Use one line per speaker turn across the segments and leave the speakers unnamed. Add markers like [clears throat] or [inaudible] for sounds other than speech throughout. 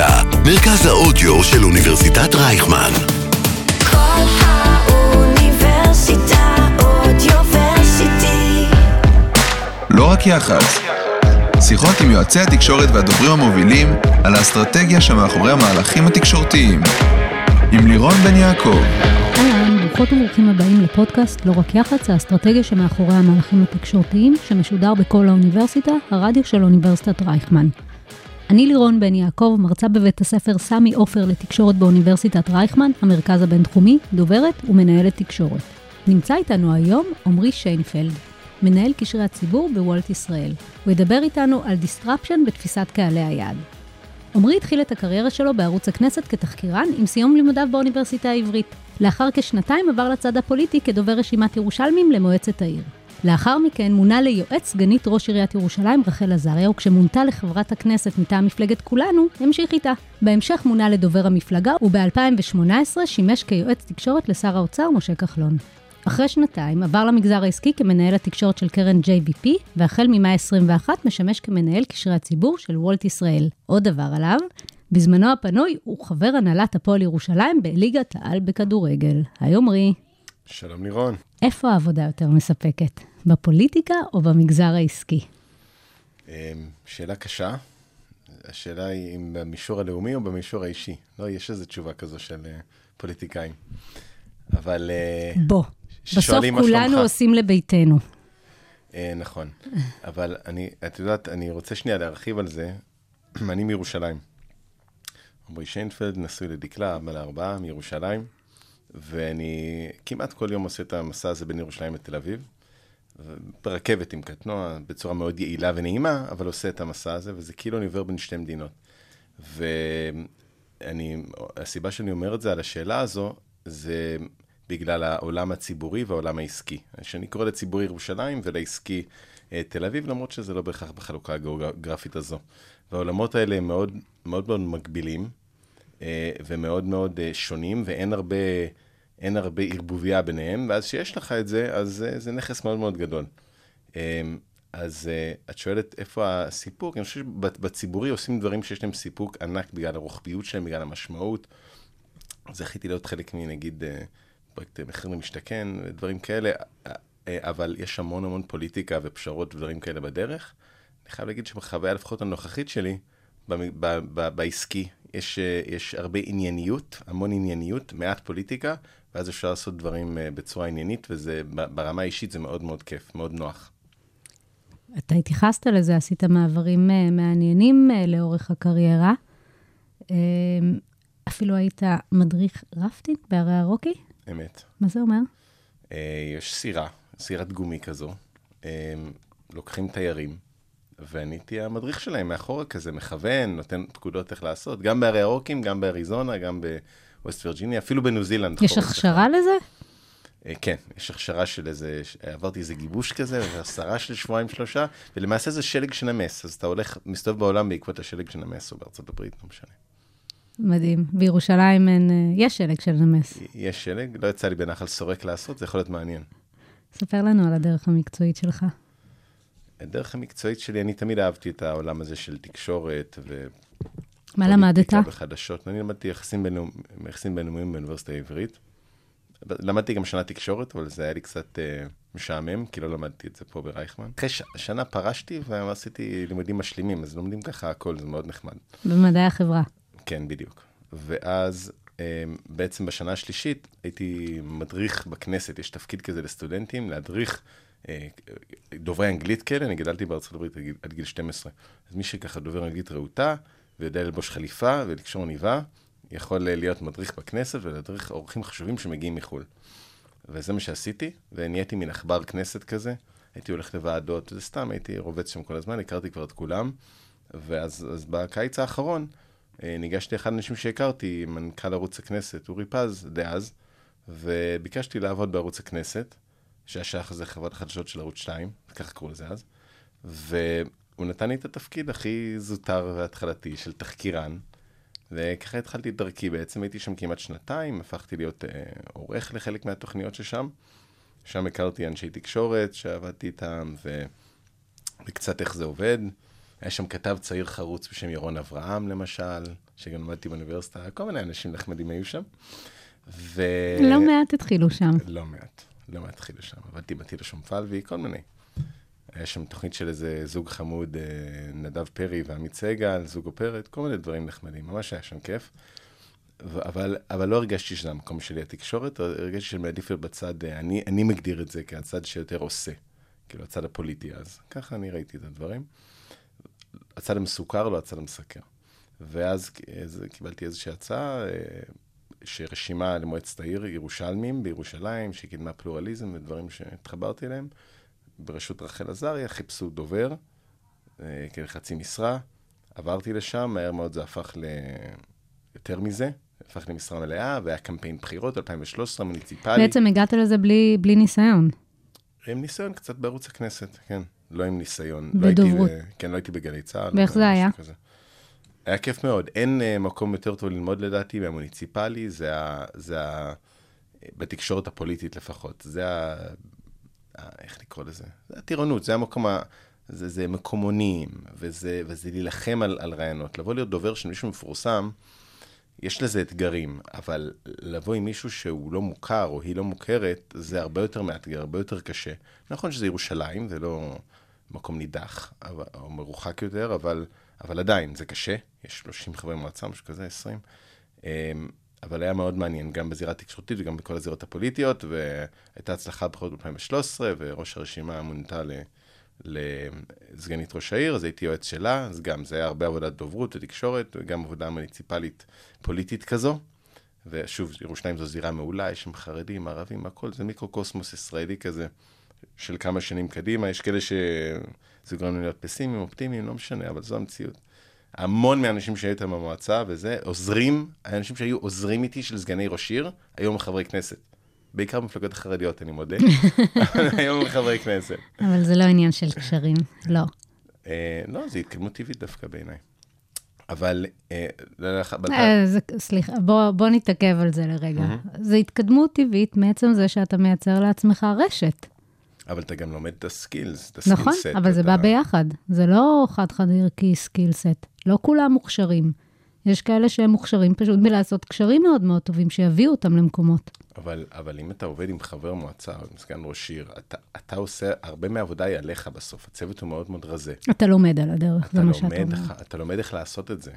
האוניברסיטה, מרכז האודיו של אוניברסיטת רייכמן.
כל האוניברסיטה אודיוורסיטי.
לא רק יח"צ. שיחות עם יועצי התקשורת והדוברים המובילים על האסטרטגיה שמאחורי המהלכים התקשורתיים. עם לירון בן יעקב.
אהלן, ברוכות וברוכים הבאים לפודקאסט לא רק יח"צ, האסטרטגיה שמאחורי המהלכים התקשורתיים, שמשודר בכל האוניברסיטה, הרדיו של אוניברסיטת רייכמן. אני לירון בן יעקב, מרצה בבית הספר סמי עופר לתקשורת באוניברסיטת רייכמן, המרכז הבינתחומי, דוברת ומנהלת תקשורת. נמצא איתנו היום עמרי שיינפלד, מנהל קשרי הציבור בוולט ישראל. הוא ידבר איתנו על disruption בתפיסת קהלי היעד. עמרי התחיל את הקריירה שלו בערוץ הכנסת כתחקירן עם סיום לימודיו באוניברסיטה העברית. לאחר כשנתיים עבר לצד הפוליטי כדובר רשימת ירושלמים למועצת העיר. לאחר מכן מונה ליועץ סגנית ראש עיריית ירושלים רחל עזריה, וכשמונתה לחברת הכנסת מטעם מפלגת כולנו, המשיך איתה. בהמשך מונה לדובר המפלגה, וב-2018 שימש כיועץ תקשורת לשר האוצר משה כחלון. אחרי שנתיים עבר למגזר העסקי כמנהל התקשורת של קרן JVP, והחל ממאי 21 משמש כמנהל קשרי הציבור של וולט ישראל. עוד דבר עליו, בזמנו הפנוי הוא חבר הנהלת הפועל ירושלים בליגת העל בכדורגל. היי עמרי,
שלום לירון.
איפה העבודה יותר מספקת? בפוליטיקה או במגזר העסקי?
אמ, שאלה קשה. השאלה היא אם במישור הלאומי או במישור האישי. לא, יש איזו תשובה כזו של אה, פוליטיקאים. אבל אה,
בוא, בסוף כולנו. עושים לביתנו.
אה, נכון. אבל אני, את יודעת, אני רוצה שנייה להרחיב על זה. [clears throat] אני מירושלים. עמרי שיינפלד, נשוי לדקלה, אבא לארבעה, מירושלים. ואני כמעט כל יום עושה את המסע הזה בין ירושלים לתל אביב. ברכבת עם קטנוע, בצורה מאוד יעילה ונעימה, אבל עושה את המסע הזה, וזה כאילו אני עובר בין שתי מדינות. ואני, הסיבה שאני אומר את זה על השאלה הזו, זה בגלל העולם הציבורי והעולם העסקי. שאני קורא לציבורי ירושלים ולעסקי אה, תל אביב, למרות שזה לא בהכרח בחלוקה הגיאוגרפית הזו. והעולמות האלה הם מאוד מאוד, מאוד מקבילים, אה, ומאוד מאוד אה, שונים, ואין הרבה, הרבה ערבוביה ביניהם, ואז כשיש לך את זה, אז אה, זה נכס מאוד מאוד גדול. אה, אז אה, את שואלת איפה הסיפוק? אני חושב שבציבורי עושים דברים שיש להם סיפוק ענק בגלל הרוחביות שלהם, בגלל המשמעות. זכיתי להיות חלק מנגיד אה, פרויקט מחיר למשתכן ודברים כאלה, אה, אה, אבל יש המון המון פוליטיקה ופשרות ודברים כאלה בדרך. אני חייב להגיד שבחוויה לפחות הנוכחית שלי, בעסקי, יש, אה, יש הרבה ענייניות, המון ענייניות, מעט פוליטיקה, ואז אפשר לעשות דברים אה, בצורה עניינית, וזה ברמה האישית זה מאוד מאוד כיף, מאוד נוח.
אתה התייחסת לזה, עשית מעברים אה, מעניינים לאורך הקריירה. אה, אפילו היית מדריך רפטינג בהרי הרוקי?
אמת.
מה זה אומר?
יש סירה, סירת גומי כזו, אה, לוקחים תיירים, ואני הייתי המדריך שלהם מאחורה כזה, מכוון, נותן פקודות איך לעשות, גם בהרי הרוקים, גם באריזונה, גם בווסט וירג'יניה, אפילו בניו זילנד.
יש הכשרה לזה?
אה, כן, יש הכשרה של איזה, עברתי איזה גיבוש כזה, והסרה של שבועיים שלושה, ולמעשה זה שלג שנמס, אז אתה הולך, מסתובב בעולם בעקבות השלג שנמס, או בארצות הברית, לא משנה.
מדהים. בירושלים אין, אה, יש שלג של נמס.
יש שלג, לא יצא לי בנחל סורק לעשות, זה יכול להיות מעניין.
ספר לנו על הדרך המקצועית שלך.
הדרך המקצועית שלי, אני תמיד אהבתי את העולם הזה של תקשורת ו...
מה למדת?
בחדשות. אני למדתי יחסים בינלאומ- יחסים בינלאומיים באוניברסיטה העברית. למדתי גם שנה תקשורת, אבל זה היה לי קצת אה, משעמם, כי לא למדתי את זה פה ברייכמן. אחרי ש- שנה פרשתי ועשיתי לימודים משלימים, אז לומדים ככה הכל, זה מאוד נחמד.
במדעי החברה.
כן, בדיוק. ואז אה, בעצם בשנה השלישית הייתי מדריך בכנסת, יש תפקיד כזה לסטודנטים, להדריך דוברי אנגלית כאלה, אני גדלתי בארצות הברית עד גיל- עד גיל 12. אז מי שככה דובר אנגלית רהוטה, ויודע ללבוש חליפה ולקשור עניבה, יכול אה, להיות מדריך בכנסת ולהדריך אורחים חשובים שמגיעים מחו"ל. וזה מה שעשיתי, ונהייתי מין עכבר כנסת כזה. הייתי הולך לוועדות, וזה סתם, הייתי רובץ שם כל הזמן, הכרתי כבר את כולם. ואז אז בקיץ האחרון אה, ניגשתי לאחד האנשים שהכרתי, מנכ"ל ערוץ הכנסת, אורי פז, דאז, וביקשתי לעבוד בערוץ הכנסת, שהיה שייך לזה חברת החדשות של ערוץ 2, ככה קראו לזה אז, והוא נתן לי את התפקיד הכי זוטר והתחלתי של תחקירן, וככה התחלתי את דרכי בעצם, הייתי שם כמעט שנתיים, הפכתי להיות אה, עורך לחלק מהתוכניות ששם. שם הכרתי אנשי תקשורת שעבדתי איתם, ו... וקצת איך זה עובד. היה שם כתב צעיר חרוץ בשם ירון אברהם, למשל, שגם למדתי באוניברסיטה, כל מיני אנשים נחמדים היו שם. ו...
לא מעט התחילו שם.
לא מעט, לא מעט התחילו שם. עבדתי בטילה שומפלבי, כל מיני. היה שם תוכנית של איזה זוג חמוד, אה, נדב פרי ועמית סגל, זוג אופרת, כל מיני דברים נחמדים, ממש היה שם כיף. אבל, אבל לא הרגשתי שזה המקום שלי התקשורת, הרגשתי שאני מעדיף להיות בצד, אה, אני, אני מגדיר את זה כהצד שיותר עושה, כאילו הצד הפוליטי אז. ככה אני ראיתי את הדברים. הצד המסוכר, לא הצד המסקר. ואז אז קיבלתי איזושהי הצעה, אה, שרשימה למועצת העיר ירושלמים בירושלים, שקידמה פלורליזם ודברים שהתחברתי אליהם, בראשות רחל עזריה, חיפשו דובר, אה, כחצי משרה. עברתי לשם, מהר מאוד זה הפך ליותר מזה, הפך למשרה מלאה, והיה קמפיין בחירות, 2013, מוניציפלי.
בעצם הגעת לזה בלי, בלי ניסיון.
עם ניסיון קצת בערוץ הכנסת, כן. לא עם ניסיון.
בדוברות.
לא הייתי, כן, לא הייתי בגלי צה"ל.
ואיך
או
זה היה?
כזה. היה כיף מאוד. אין uh, מקום יותר טוב ללמוד לדעתי מהמוניציפלי, זה ה... זה ה... בתקשורת הפוליטית לפחות. זה ה... ה... איך לקרוא לזה? זה הטירונות, זה המקום ה... זה, זה מקומונים, וזה, וזה להילחם על, על רעיונות. לבוא להיות דובר של מישהו מפורסם, יש לזה אתגרים, אבל לבוא עם מישהו שהוא לא מוכר או היא לא מוכרת, זה הרבה יותר מאתגר, הרבה יותר קשה. נכון שזה ירושלים, זה לא מקום נידח אבל- או מרוחק יותר, אבל, אבל עדיין, זה קשה. יש 30 חברי מועצה, משהו כזה, 20. אמ, אבל היה מאוד מעניין, גם בזירה התקשורתית וגם בכל הזירות הפוליטיות, והייתה הצלחה בבחירות ב-2013, וראש הרשימה מונתה. לסגנית ראש העיר, אז הייתי יועץ שלה, אז גם זה היה הרבה עבודת דוברות ותקשורת, וגם עבודה מוניציפלית פוליטית כזו. ושוב, ירושלים זו זירה מעולה, יש שם חרדים, ערבים, הכל, זה מיקרו-קוסמוס ישראלי כזה, של כמה שנים קדימה. יש כאלה שזה גורם לנו להיות פסימיים, אופטימיים, לא משנה, אבל זו המציאות. המון מהאנשים שהיו איתם במועצה וזה, עוזרים, האנשים שהיו עוזרים איתי של סגני ראש עיר, היום חברי כנסת. בעיקר במפלגות החרדיות, אני מודה, אבל [laughs] היום חברי כנסת.
אבל זה לא עניין של קשרים, לא.
אה, לא, זו התקדמות טבעית דווקא בעיניי. אבל, אה, לא, לא,
אה, זה, סליחה, בוא נתעכב על זה לרגע. זו התקדמות טבעית מעצם זה שאתה מייצר לעצמך רשת.
אבל אתה גם לומד את ה skills, את
נכון,
ה skill set.
אבל זה בא ביחד. זה לא חד-חד ערכי skill set. לא כולם מוכשרים. יש כאלה שהם מוכשרים פשוט בלעשות קשרים מאוד מאוד טובים, שיביאו אותם למקומות.
אבל, אבל אם אתה עובד עם חבר מועצה עם סגן ראש עיר, אתה, אתה עושה, הרבה מהעבודה היא עליך בסוף. הצוות הוא מאוד מאוד רזה.
אתה לומד על הדרך, זה מה שאתה אומר.
אתה לומד איך לעשות את זה.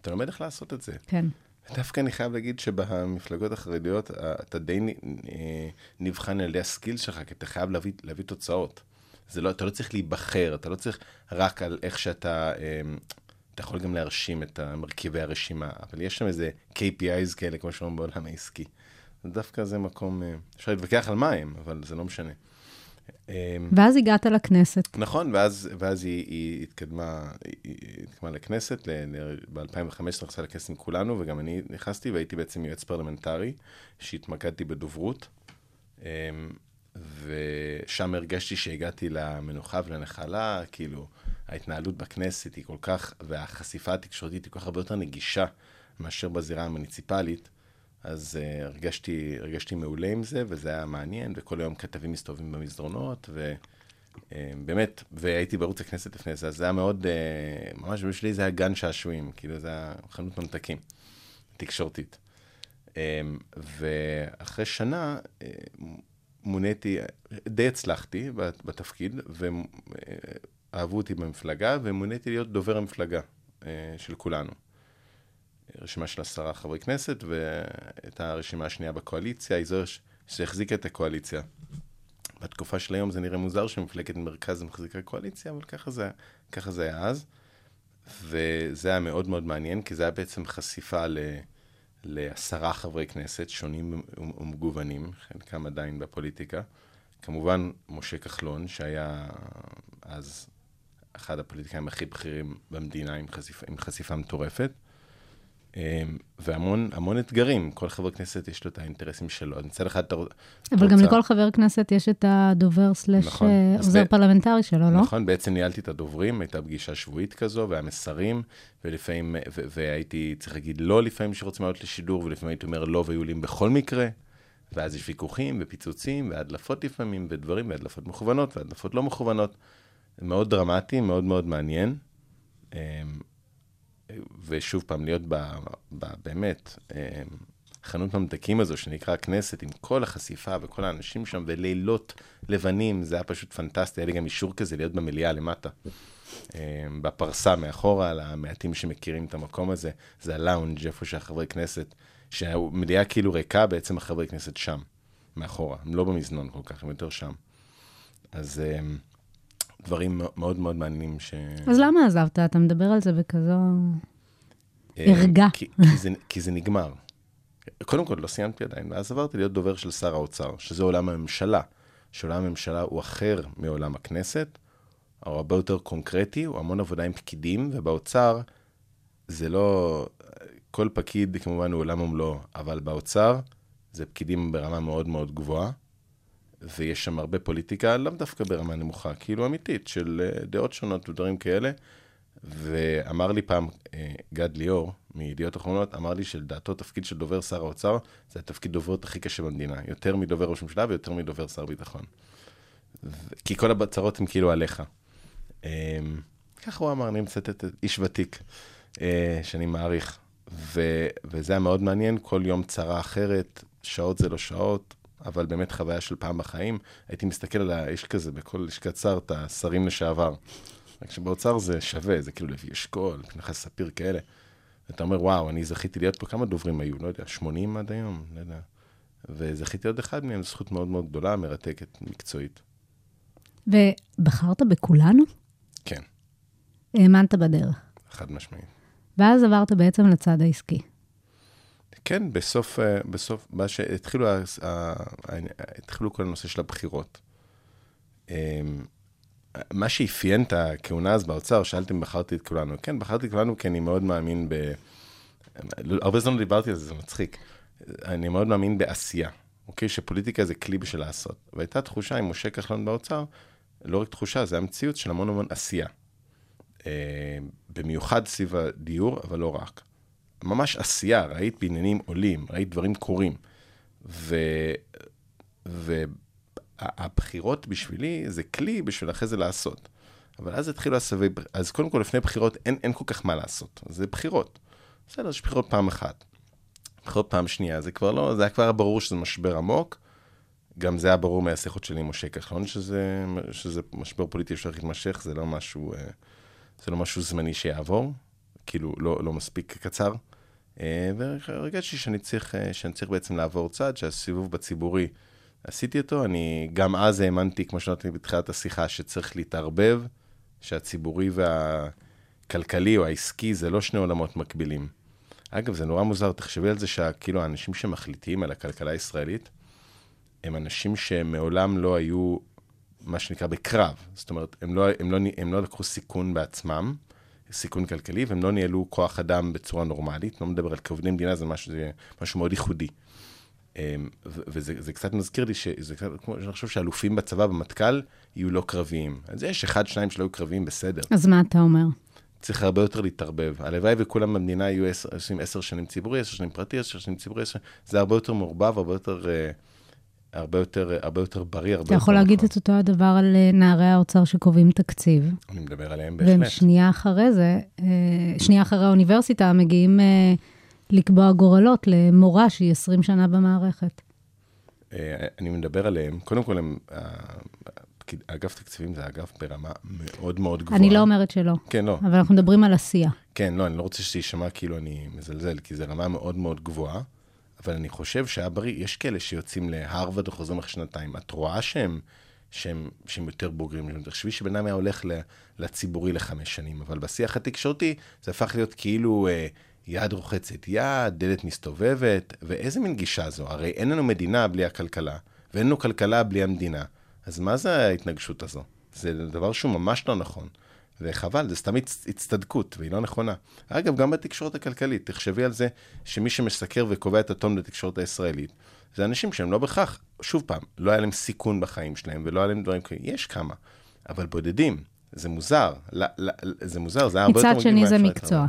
אתה לומד איך לעשות את זה.
כן.
דווקא אני חייב להגיד שבמפלגות החרדיות אה, אתה די אה, נבחן על ידי הסקיל שלך, כי אתה חייב להביא, להביא תוצאות. זה לא, אתה לא צריך להיבחר, אתה לא צריך רק על איך שאתה, אה, אתה יכול גם להרשים את מרכיבי הרשימה, אבל יש שם איזה KPIs כאלה, כמו שאומרים בעולם העסקי. דווקא זה מקום, אה, אפשר להתווכח על מה הם, אבל זה לא משנה. אה,
ואז הגעת לכנסת.
נכון, ואז, ואז היא, היא התקדמה, היא, היא התקדמה לכנסת, ב-2015 נכנסה לכנסת עם כולנו, וגם אני נכנסתי והייתי בעצם יועץ פרלמנטרי, שהתמקדתי בדוברות, אמ, ושם הרגשתי שהגעתי למנוחה ולנחלה, כאילו, ההתנהלות בכנסת היא כל כך, והחשיפה התקשורתית היא כל כך הרבה יותר נגישה מאשר בזירה המוניציפלית. אז uh, הרגשתי, הרגשתי מעולה עם זה, וזה היה מעניין, וכל היום כתבים מסתובבים במסדרונות, ובאמת, והייתי בערוץ הכנסת לפני זה, אז זה היה מאוד, uh, ממש בשבילי זה היה גן שעשועים, כאילו זה היה חנות ממתקים, תקשורתית. Um, ואחרי שנה uh, מוניתי, די הצלחתי בת- בתפקיד, ואהבו אותי במפלגה, ומוניתי להיות דובר המפלגה uh, של כולנו. רשימה של עשרה חברי כנסת, והייתה הרשימה השנייה בקואליציה, היא זו שהחזיקה את הקואליציה. בתקופה של היום זה נראה מוזר שמפלגת מרכז מחזיקה קואליציה, אבל ככה זה, ככה זה היה אז. וזה היה מאוד מאוד מעניין, כי זה היה בעצם חשיפה ל, לעשרה חברי כנסת שונים ומגוונים, חלקם עדיין בפוליטיקה. כמובן, משה כחלון, שהיה אז אחד הפוליטיקאים הכי בכירים במדינה עם חשיפה, עם חשיפה מטורפת. אמ, והמון המון אתגרים, כל חבר כנסת יש לו את האינטרסים שלו. מצד אחד אתה רוצ-
אבל גם
רוצה-
לכל חבר כנסת יש את הדובר slash
נכון.
אה, עוזר
ב-
פרלמנטרי שלו, לא?
נכון, בעצם ניהלתי את הדוברים, הייתה פגישה שבועית כזו, והיה מסרים, ולפעמים, ו- והייתי צריך להגיד לא לפעמים שרוצים לעלות לשידור, ולפעמים הייתי אומר לא והיו עולים בכל מקרה, ואז יש ויכוחים ופיצוצים, והדלפות לפעמים, ודברים, והדלפות מכוונות, והדלפות לא מכוונות. מאוד דרמטי, מאוד מאוד מעניין. ושוב פעם, להיות ב, ב, באמת, אה, חנות ממתקים הזו שנקרא הכנסת, עם כל החשיפה וכל האנשים שם, ולילות לבנים, זה היה פשוט פנטסטי, היה לי גם אישור כזה להיות במליאה למטה. אה, בפרסה מאחורה, למעטים שמכירים את המקום הזה, זה הלאונג' איפה שהחברי כנסת, שהמליאה כאילו ריקה, בעצם החברי כנסת שם, מאחורה, הם לא במזנון כל כך, הם יותר שם. אז אה, דברים מאוד מאוד מעניינים ש...
אז למה עזבת? אתה מדבר על זה בכזו...
אה,
ערגה.
כי, כי, זה, כי זה נגמר. קודם כל, לא סיימתי עדיין, ואז עברתי להיות דובר של שר האוצר, שזה עולם הממשלה. שעולם הממשלה הוא אחר מעולם הכנסת, הוא הרבה יותר קונקרטי, הוא המון עבודה עם פקידים, ובאוצר זה לא... כל פקיד כמובן הוא עולם ומלואו, אבל באוצר זה פקידים ברמה מאוד מאוד גבוהה, ויש שם הרבה פוליטיקה, לאו דווקא ברמה נמוכה, כאילו אמיתית, של אה, דעות שונות ודברים כאלה. ואמר לי פעם אה, גד ליאור, מידיעות אחרונות, אמר לי שלדעתו תפקיד של דובר שר האוצר, זה התפקיד דוברות הכי קשה במדינה. יותר מדובר ראש ממשלה ויותר מדובר שר ביטחון. כי כל הבצרות הן כאילו עליך. אה, ככה הוא אמר, אני מצטט איש ותיק, אה, שאני מעריך. ו- וזה היה מאוד מעניין, כל יום צרה אחרת, שעות זה לא שעות, אבל באמת חוויה של פעם בחיים. הייתי מסתכל על ה... יש כזה בכל לשכת שר את השרים לשעבר. רק שבאוצר זה שווה, זה כאילו לוי אשכול, פנחס ספיר כאלה. ואתה אומר, וואו, אני זכיתי להיות פה, כמה דוברים היו? לא יודע, 80 עד היום? לא יודע. וזכיתי להיות אחד מהם, זכות מאוד מאוד גדולה, מרתקת, מקצועית.
ובחרת בכולנו?
כן,
האמנת בדרך.
חד משמעית.
ואז עברת בעצם לצד העסקי.
כן, בסוף, אה, בסוף, מה שהתחילו, התחילו כל הנושא של הבחירות. אמ, מה שאפיין את הכהונה אז באוצר, שאלתם בחרתי את כולנו. כן, בחרתי את כולנו כי אני מאוד מאמין ב... הרבה זמן לא דיברתי על זה, זה מצחיק. אני מאוד מאמין בעשייה, אוקיי? שפוליטיקה זה כלי בשביל לעשות. והייתה תחושה עם משה כחלון באוצר, לא רק תחושה, זה המציאות של המון המון עשייה. אה, במיוחד סביב הדיור, אבל לא רק. ממש עשייה, ראית בניינים עולים, ראית דברים קורים. ו... והבחירות בשבילי זה כלי בשביל אחרי זה לעשות. אבל אז התחילו הסבבי, אז קודם כל לפני בחירות אין, אין כל כך מה לעשות, זה בחירות. בסדר, יש בחירות פעם אחת. בחירות פעם שנייה, זה כבר לא, זה היה כבר ברור שזה משבר עמוק. גם זה היה ברור מהשיחות שלי עם משה כחלון, שזה, שזה משבר פוליטי שהולך להתמשך, זה לא משהו, אה, זה לא משהו זמני שיעבור, כאילו לא, לא מספיק קצר. אה, והרגשתי שאני צריך, אה, שאני צריך בעצם לעבור צד, שהסיבוב בציבורי, עשיתי אותו, אני גם אז האמנתי, כמו שאמרתי בתחילת השיחה, שצריך להתערבב, שהציבורי והכלכלי או העסקי זה לא שני עולמות מקבילים. אגב, זה נורא מוזר, תחשבי על זה שכאילו האנשים שמחליטים על הכלכלה הישראלית, הם אנשים שמעולם לא היו, מה שנקרא, בקרב. זאת אומרת, הם לא, הם לא, הם לא לקחו סיכון בעצמם, סיכון כלכלי, והם לא ניהלו כוח אדם בצורה נורמלית. לא מדבר על כעובדי מדינה, זה משהו, זה משהו מאוד ייחודי. אמ, וזה זה קצת מזכיר לי שזה קצת כמו שאני חושב שאלופים בצבא, במטכ"ל, יהיו לא קרביים. אז יש אחד, שניים שלא היו קרביים, בסדר.
אז מה אתה אומר?
צריך הרבה יותר להתערבב. הלוואי וכולם במדינה יהיו עשר, עושים עשר שנים ציבורי, עשר שנים פרטי, עשר שנים ציבורי, עשר... זה הרבה יותר מעורבב, הרבה יותר, אה, הרבה יותר, הרבה יותר בריא, הרבה
אתה
יותר
יכול להגיד
נכון.
את אותו הדבר על אה, נערי האוצר שקובעים תקציב,
אני מדבר עליהם
והם
בהחלט.
שנייה אחרי זה, אה, שנייה אחרי האוניברסיטה, מגיעים אה, לקבוע גורלות למורה שהיא 20 שנה במערכת.
אני מדבר עליהם, קודם כל, הם, אגף תקציבים זה אגף ברמה מאוד מאוד גבוהה.
אני לא אומרת שלא,
כן, לא.
אבל אנחנו מדברים על עשייה.
כן, לא, אני לא רוצה שזה יישמע כאילו אני מזלזל, כי זו רמה מאוד מאוד גבוהה, אבל אני חושב שהיה בריא, יש כאלה שיוצאים להרווארד וחוזרים אחרי שנתיים. את רואה שהם, שהם, שהם יותר בוגרים. תחשבי שבן אדם היה הולך לציבורי לחמש שנים, אבל בשיח התקשורתי זה הפך להיות כאילו אה, יד רוחצת יד, דלת מסתובבת, ואיזה מין גישה זו? הרי אין לנו מדינה בלי הכלכלה, ואין לנו כלכלה בלי המדינה. אז מה זה ההתנגשות הזו? זה דבר שהוא ממש לא נכון. וחבל, זה סתם הצ- הצטדקות, והיא לא נכונה. אגב, גם בתקשורת הכלכלית, תחשבי על זה שמי שמסקר וקובע את הטון בתקשורת הישראלית, זה אנשים שהם לא בהכרח, שוב פעם, לא היה להם סיכון בחיים שלהם, ולא היה להם דברים כאלה, יש כמה, אבל בודדים. זה מוזר, לא, לא, זה מוזר, זה היה הרבה יותר
מצד
מגניב
שני זה מקצוע.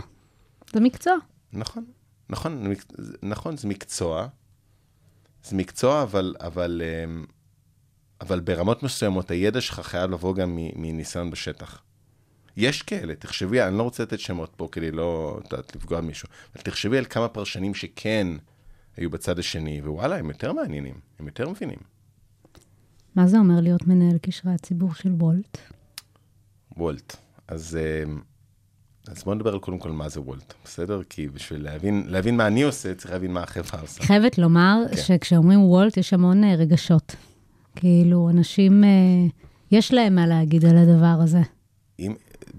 זה מקצוע.
נכון, נכון, נכון, זה מקצוע, זה מקצוע, אבל, אבל, אמ, אבל ברמות מסוימות הידע שלך חייב לבוא גם מניסיון בשטח. יש כאלה, תחשבי, אני לא רוצה לתת שמות פה כדי לא, את יודעת, לפגוע במישהו, אבל תחשבי על כמה פרשנים שכן היו בצד השני, ווואלה, הם יותר מעניינים, הם יותר מבינים.
מה זה אומר להיות מנהל קשרי הציבור של וולט?
וולט. אז, אה, אז בואו נדבר על קודם כל מה זה וולט, בסדר? כי בשביל להבין, להבין מה אני עושה, צריך להבין מה החברה עושה.
חייבת לומר
כן.
שכשאומרים וולט יש המון אה, רגשות. כאילו, אנשים, אה, יש להם מה להגיד על הדבר הזה.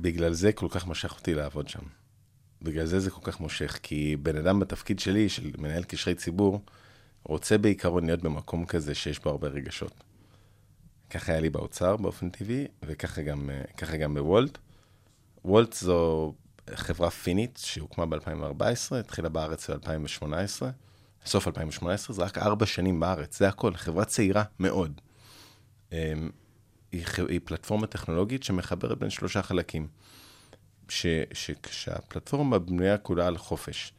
בגלל זה כל כך משך אותי לעבוד שם. בגלל זה זה כל כך מושך, כי בן אדם בתפקיד שלי, של מנהל קשרי ציבור, רוצה בעיקרון להיות במקום כזה שיש בו הרבה רגשות. ככה היה לי באוצר באופן טבעי, וככה גם, גם בוולט. וולט זו חברה פינית שהוקמה ב-2014, התחילה בארץ ב-2018, סוף 2018, זה רק ארבע שנים בארץ, זה הכל, חברה צעירה מאוד. היא, היא פלטפורמה טכנולוגית שמחברת בין שלושה חלקים. ש, שכשהפלטפורמה בנויה כולה על חופש.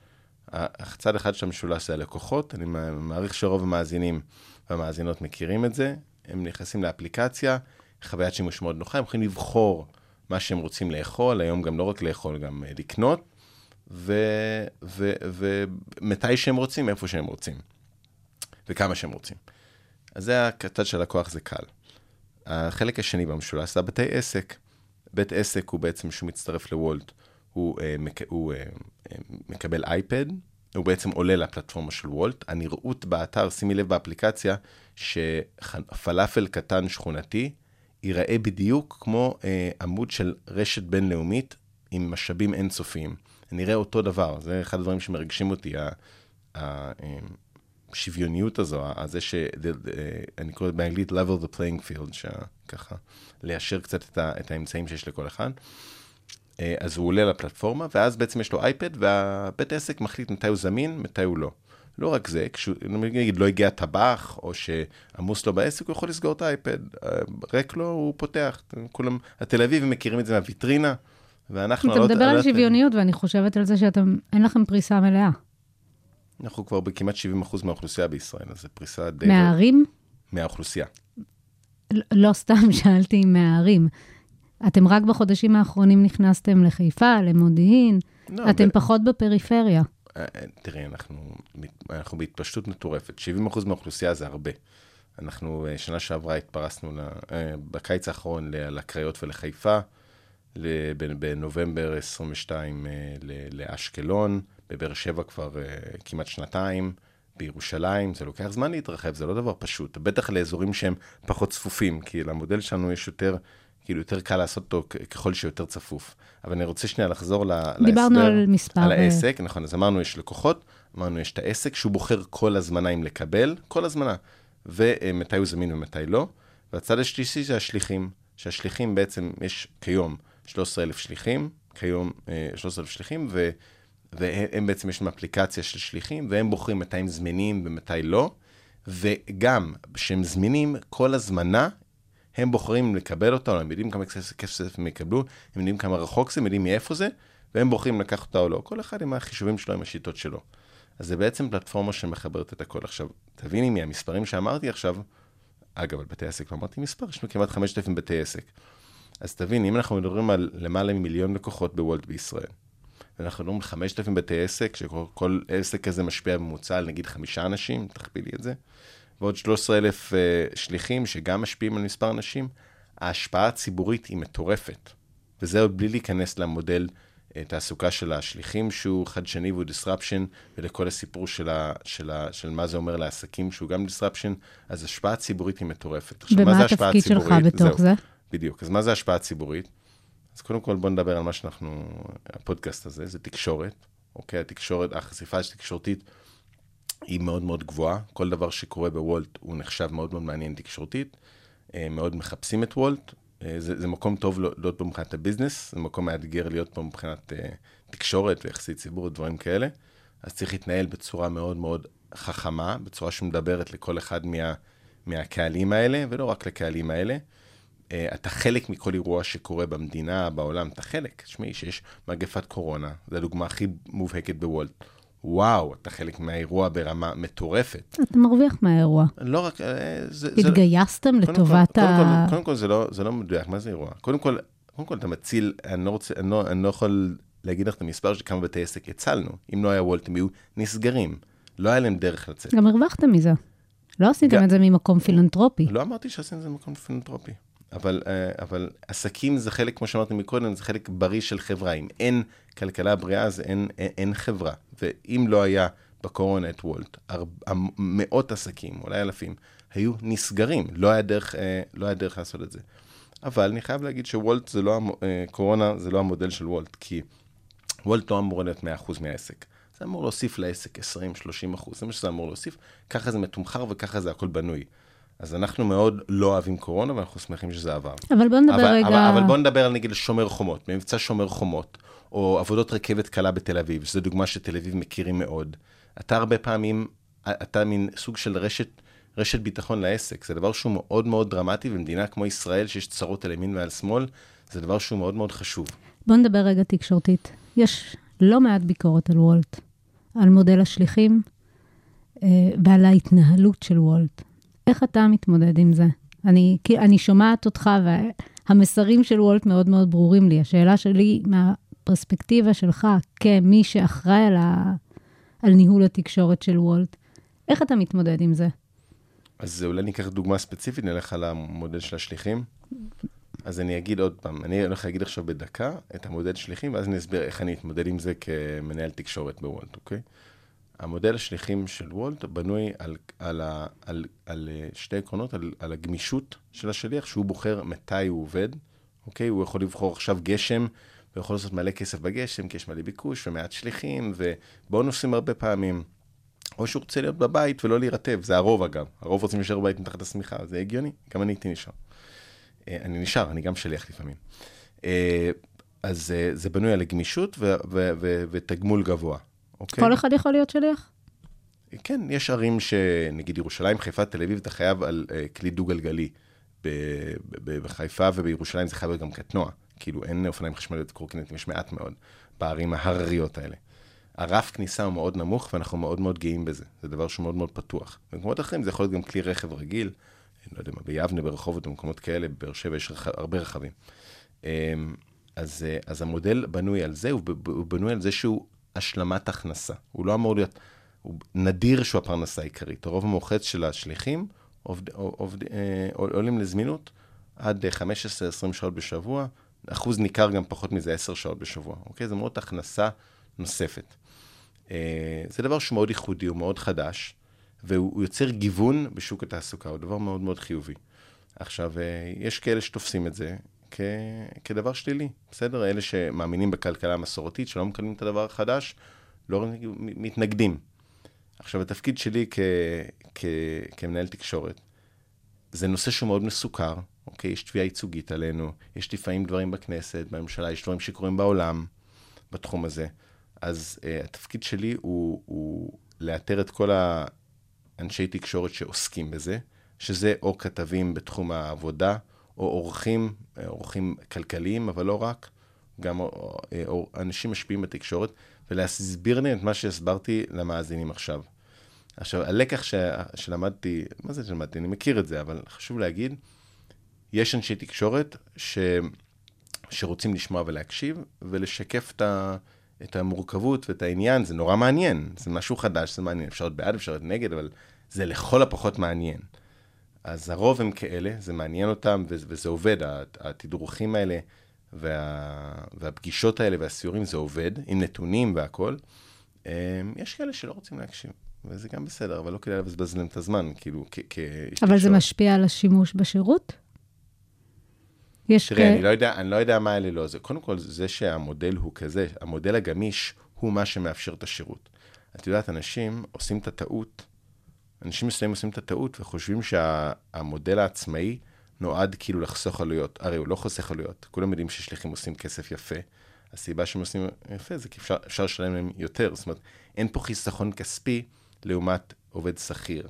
הצד אחד של המשולש זה הלקוחות, אני מע- מעריך שרוב המאזינים והמאזינות מכירים את זה, הם נכנסים לאפליקציה, חוויית שימוש מאוד נוחה, הם יכולים לבחור מה שהם רוצים לאכול, היום גם לא רק לאכול, גם אה, לקנות, ומתי שהם רוצים, איפה שהם רוצים, וכמה שהם רוצים. אז זה הצד של הלקוח, זה קל. החלק השני במשולש זה הבתי עסק. בית עסק הוא בעצם, שהוא מצטרף לוולט, הוא, אה, מק, הוא אה, אה, מקבל אייפד, הוא בעצם עולה לפלטפורמה של וולט. הנראות באתר, שימי לב באפליקציה, שפלאפל קטן שכונתי ייראה בדיוק כמו אה, עמוד של רשת בינלאומית עם משאבים אינסופיים. נראה אותו דבר, זה אחד הדברים שמרגשים אותי, ה- ה- אה, השוויוניות הזו, ה- זה ש... אה, אני קורא באנגלית level the playing field, שככה, ליישר קצת את, ה, את האמצעים שיש לכל אחד. אה, אז הוא עולה לפלטפורמה, ואז בעצם יש לו אייפד, והבית עסק מחליט מתי הוא זמין, מתי הוא לא. לא רק זה, כשהוא, נגיד, לא הגיע טבח, או שעמוס לו בעסק, הוא יכול לסגור את האייפד. אה, ריק לו, הוא פותח. כולם, התל אביבים מכירים את זה מהוויטרינה, ואנחנו...
אתה
לא-
מדבר
לא-
על שוויוניות, ואני חושבת על זה שאתם, אין לכם פריסה מלאה.
אנחנו כבר בכמעט 70% מהאוכלוסייה בישראל, אז זו פריסה די...
מהערים?
מהאוכלוסייה.
ל- לא סתם [laughs] שאלתי אם מהערים. אתם רק בחודשים האחרונים נכנסתם לחיפה, למודיעין,
לא,
אתם
ב-
פחות בפריפריה.
אה, אה, תראי, אנחנו, אנחנו בהתפשטות מטורפת. 70% מהאוכלוסייה זה הרבה. אנחנו, אה, שנה שעברה התפרסנו, ל- אה, בקיץ האחרון לקריות ולחיפה, בנובמבר 22 אה, ל- לאשקלון, בבאר שבע כבר אה, כמעט שנתיים, בירושלים, זה לוקח זמן להתרחב, זה לא דבר פשוט. בטח לאזורים שהם פחות צפופים, כי למודל שלנו יש יותר, כאילו יותר קל לעשות אותו ככל שיותר צפוף. אבל אני רוצה שנייה לחזור להסבר.
דיברנו על מספר,
על
אה,
העסק, נכון, אז אמרנו יש לקוחות, אמרנו יש את העסק שהוא בוחר כל הזמנה אם לקבל, כל הזמנה, ומתי הוא זמין ומתי לא. והצד השלישי זה השליחים, שהשליחים בעצם, יש כיום 13,000 שליחים, כיום אה, 13,000 שליחים, ו, והם בעצם יש להם אפליקציה של שליחים, והם בוחרים מתי הם זמינים ומתי לא, וגם כשהם זמינים, כל הזמנה, הם בוחרים לקבל אותה, או הם יודעים כמה כסף הם יקבלו, הם יודעים כמה רחוק זה, הם יודעים מאיפה זה, והם בוחרים לקחת אותה או לא. כל אחד עם החישובים שלו, עם השיטות שלו. אז זה בעצם פלטפורמה שמחברת את הכל. עכשיו, תביני מהמספרים שאמרתי עכשיו, אגב, על בתי עסק, לא אמרתי מספר, יש לנו כמעט 5,000 בתי עסק. אז תבין, אם אנחנו מדברים על למעלה ממיליון לקוחות בוולט בישראל, ואנחנו מדברים על 5,000 בתי עסק, שכל כל עסק כזה משפיע בממוצע על נגיד חמישה אנשים, תכפילי את זה, ועוד 13,000 uh, שליחים שגם משפיעים על מספר אנשים, ההשפעה הציבורית היא מטורפת. וזה עוד בלי להיכנס למודל uh, תעסוקה של השליחים, שהוא חדשני והוא disruption, ולכל הסיפור של, ה, של, ה, של מה זה אומר לעסקים, שהוא גם disruption, אז השפעה ציבורית היא מטורפת. עכשיו, מה
ומה
זה השפעה
התפקיד שלך
ציבורית?
בתוך
זהו.
זה?
בדיוק. אז מה זה השפעה ציבורית? אז קודם כל בוא נדבר על מה שאנחנו, הפודקאסט הזה, זה תקשורת, אוקיי? התקשורת, החשיפה התקשורתית היא מאוד מאוד גבוהה. כל דבר שקורה בוולט הוא נחשב מאוד מאוד מעניין תקשורתית. אה, מאוד מחפשים את וולט. אה, זה, זה מקום טוב לא- להיות פה מבחינת הביזנס, זה מקום מאתגר להיות פה מבחינת אה, תקשורת ויחסי ציבור ודברים כאלה. אז צריך להתנהל בצורה מאוד מאוד חכמה, בצורה שמדברת לכל אחד מה, מהקהלים האלה, ולא רק לקהלים האלה. אה, אתה חלק מכל אירוע שקורה במדינה, בעולם, אתה חלק. תשמעי, שיש מגפת קורונה, זו הדוגמה הכי מובהקת בוולט. וואו, אתה חלק מהאירוע ברמה מטורפת.
אתה מרוויח מהאירוע.
לא רק... אה, זה, זה,
התגייסתם
קודם
לטובת
כל,
ה...
קודם כל, קודם כל זה, לא, זה לא מדויק, מה זה אירוע? קודם כל, קודם כל אתה מציל, אני לא רוצה, אני לא, אני לא יכול להגיד לך את המספר של כמה בתי עסק הצלנו. אם לא היה וולט, הם היו נסגרים. לא היה להם דרך לצאת.
גם הרווחתם מזה. לא עשיתם
גם-
את זה ממקום פילנטרופי.
לא אמרתי שעשינו את זה במקום פילנטרופי. אבל, אה, אבל עסקים זה חלק, כמו שאמרתי מקודם, זה חלק בריא של חברה. אם אין כלכלה בריאה, אז אין, אין, אין חברה. ואם לא היה בקורונה את וולט, הר, מאות עסקים, אולי אלפים, היו נסגרים. לא היה דרך, אה, לא היה דרך לעשות את זה. אבל אני חייב להגיד שוולט זה לא, אה, קורונה זה לא המודל של וולט, כי וולט לא אמור להיות 100% מהעסק. זה אמור להוסיף לעסק 20-30 אחוז, זה מה שזה אמור להוסיף. ככה זה מתומחר וככה זה הכל בנוי. אז אנחנו מאוד לא אוהבים קורונה, ואנחנו שמחים שזה עבר.
אבל בוא נדבר
אבל,
רגע...
אבל, אבל בוא נדבר על נגיד שומר חומות, במבצע שומר חומות, או עבודות רכבת קלה בתל אביב, שזו דוגמה שתל אביב מכירים מאוד. אתה הרבה פעמים, אתה מין סוג של רשת, רשת ביטחון לעסק. זה דבר שהוא מאוד מאוד דרמטי, במדינה כמו ישראל, שיש צרות על ימין ועל שמאל, זה דבר שהוא מאוד מאוד חשוב.
בוא נדבר רגע תקשורתית. יש לא מעט ביקורת על וולט, על מודל השליחים אה, ועל ההתנהלות של וולט. איך אתה מתמודד עם זה? אני, אני שומעת אותך והמסרים של וולט מאוד מאוד ברורים לי. השאלה שלי מהפרספקטיבה שלך כמי שאחראי על, ה, על ניהול התקשורת של וולט, איך אתה מתמודד עם זה?
אז אולי ניקח דוגמה ספציפית, נלך על המודל של השליחים. אז אני אגיד עוד פעם, אני הולך להגיד עכשיו בדקה את המודל שליחים, ואז אני אסביר איך אני אתמודד עם זה כמנהל תקשורת בוולט, אוקיי? המודל השליחים של וולט בנוי על, על, ה- על, על אה, שתי עקרונות, על, על הגמישות של השליח, שהוא בוחר מתי הוא עובד, אוקיי? הוא יכול לבחור עכשיו גשם, הוא יכול לעשות מלא כסף בגשם, כי יש מלא ביקוש ומעט שליחים, ובונוסים הרבה פעמים. או שהוא רוצה להיות בבית ולא להירטב, זה הרוב אגב. הרוב רוצים להישאר בבית מתחת לשמיכה, זה הגיוני, גם אני הייתי נשאר. אה, אני נשאר, אני גם שליח לפעמים. אה, אז זה בנוי על גמישות ו- ו- ו- ותגמול גבוה, אוקיי?
כל אחד יכול להיות שליח?
כן, יש ערים שנגיד ירושלים, חיפה, תל אביב, אתה חייב על uh, כלי דו-גלגלי. בחיפה ובירושלים זה חייב להיות גם קטנוע. כאילו, אין אופניים חשמליות וקורקינטים, יש מעט מאוד בערים ההרריות האלה. הרף כניסה הוא מאוד נמוך, ואנחנו מאוד מאוד גאים בזה. זה דבר שהוא מאוד מאוד פתוח. במקומות אחרים זה יכול להיות גם כלי רכב רגיל, אני לא יודע מה, ביבנה, ברחובות, במקומות כאלה, בבאר שבע יש רכ... הרבה רכבים. אמ, אז, אה, אז המודל בנוי על זה, הוא בנוי על זה שהוא השלמת הכנסה. הוא לא אמור להיות, הוא נדיר שהוא הפרנסה העיקרית. הרוב המוחץ של השליחים עובד, עובד, אה, עולים לזמינות עד 15-20 שעות בשבוע, אחוז ניכר גם פחות מזה 10 שעות בשבוע, אוקיי? זה מאוד הכנסה נוספת. אה, זה דבר שהוא מאוד ייחודי, הוא מאוד חדש, והוא הוא יוצר גיוון בשוק התעסוקה, הוא דבר מאוד מאוד חיובי. עכשיו, אה, יש כאלה שתופסים את זה כ, כדבר שלילי, בסדר? אלה שמאמינים בכלכלה המסורתית, שלא מקדמים את הדבר החדש, לא מתנגדים. עכשיו, התפקיד שלי כ, כ, כמנהל תקשורת, זה נושא שהוא מאוד מסוכר, אוקיי? יש תביעה ייצוגית עלינו, יש לפעמים דברים בכנסת, בממשלה, יש דברים שקורים בעולם בתחום הזה. אז uh, התפקיד שלי הוא, הוא לאתר את כל האנשי תקשורת שעוסקים בזה, שזה או כתבים בתחום העבודה, או עורכים, אה, עורכים כלכליים, אבל לא רק, גם או, אה, או, אנשים משפיעים בתקשורת, ולהסביר להם את מה שהסברתי למאזינים עכשיו. עכשיו, הלקח ש... שלמדתי, מה זה שלמדתי? אני מכיר את זה, אבל חשוב להגיד, יש אנשי תקשורת ש... שרוצים לשמוע ולהקשיב, ולשקף את, ה... את המורכבות ואת העניין, זה נורא מעניין, זה משהו חדש, זה מעניין, אפשר להיות בעד, אפשר להיות נגד, אבל זה לכל הפחות מעניין. אז הרוב הם כאלה, זה מעניין אותם, וזה עובד, התדרוכים האלה, וה... והפגישות האלה והסיורים, זה עובד, עם נתונים והכול. אמ, יש כאלה שלא רוצים להקשיב. וזה גם בסדר, אבל לא כדאי לבזבז להם את הזמן, כאילו, כ...
אבל זה. משפיע על השימוש בשירות? יש
תראה,
כ-
אני לא יודע, אני לא יודע מה אלה לא. זה, קודם כל, זה שהמודל הוא כזה, המודל הגמיש הוא מה שמאפשר את השירות. את יודעת, אנשים עושים את הטעות, אנשים מסוימים עושים את הטעות וחושבים שהמודל העצמאי נועד כאילו לחסוך עלויות. הרי הוא לא חוסך עלויות. כולם יודעים ששליחים עושים כסף יפה. הסיבה שהם עושים יפה זה כי אפשר, אפשר לשלם להם יותר. זאת אומרת, אין פה חיסכון כספי לעומת עובד שכיר.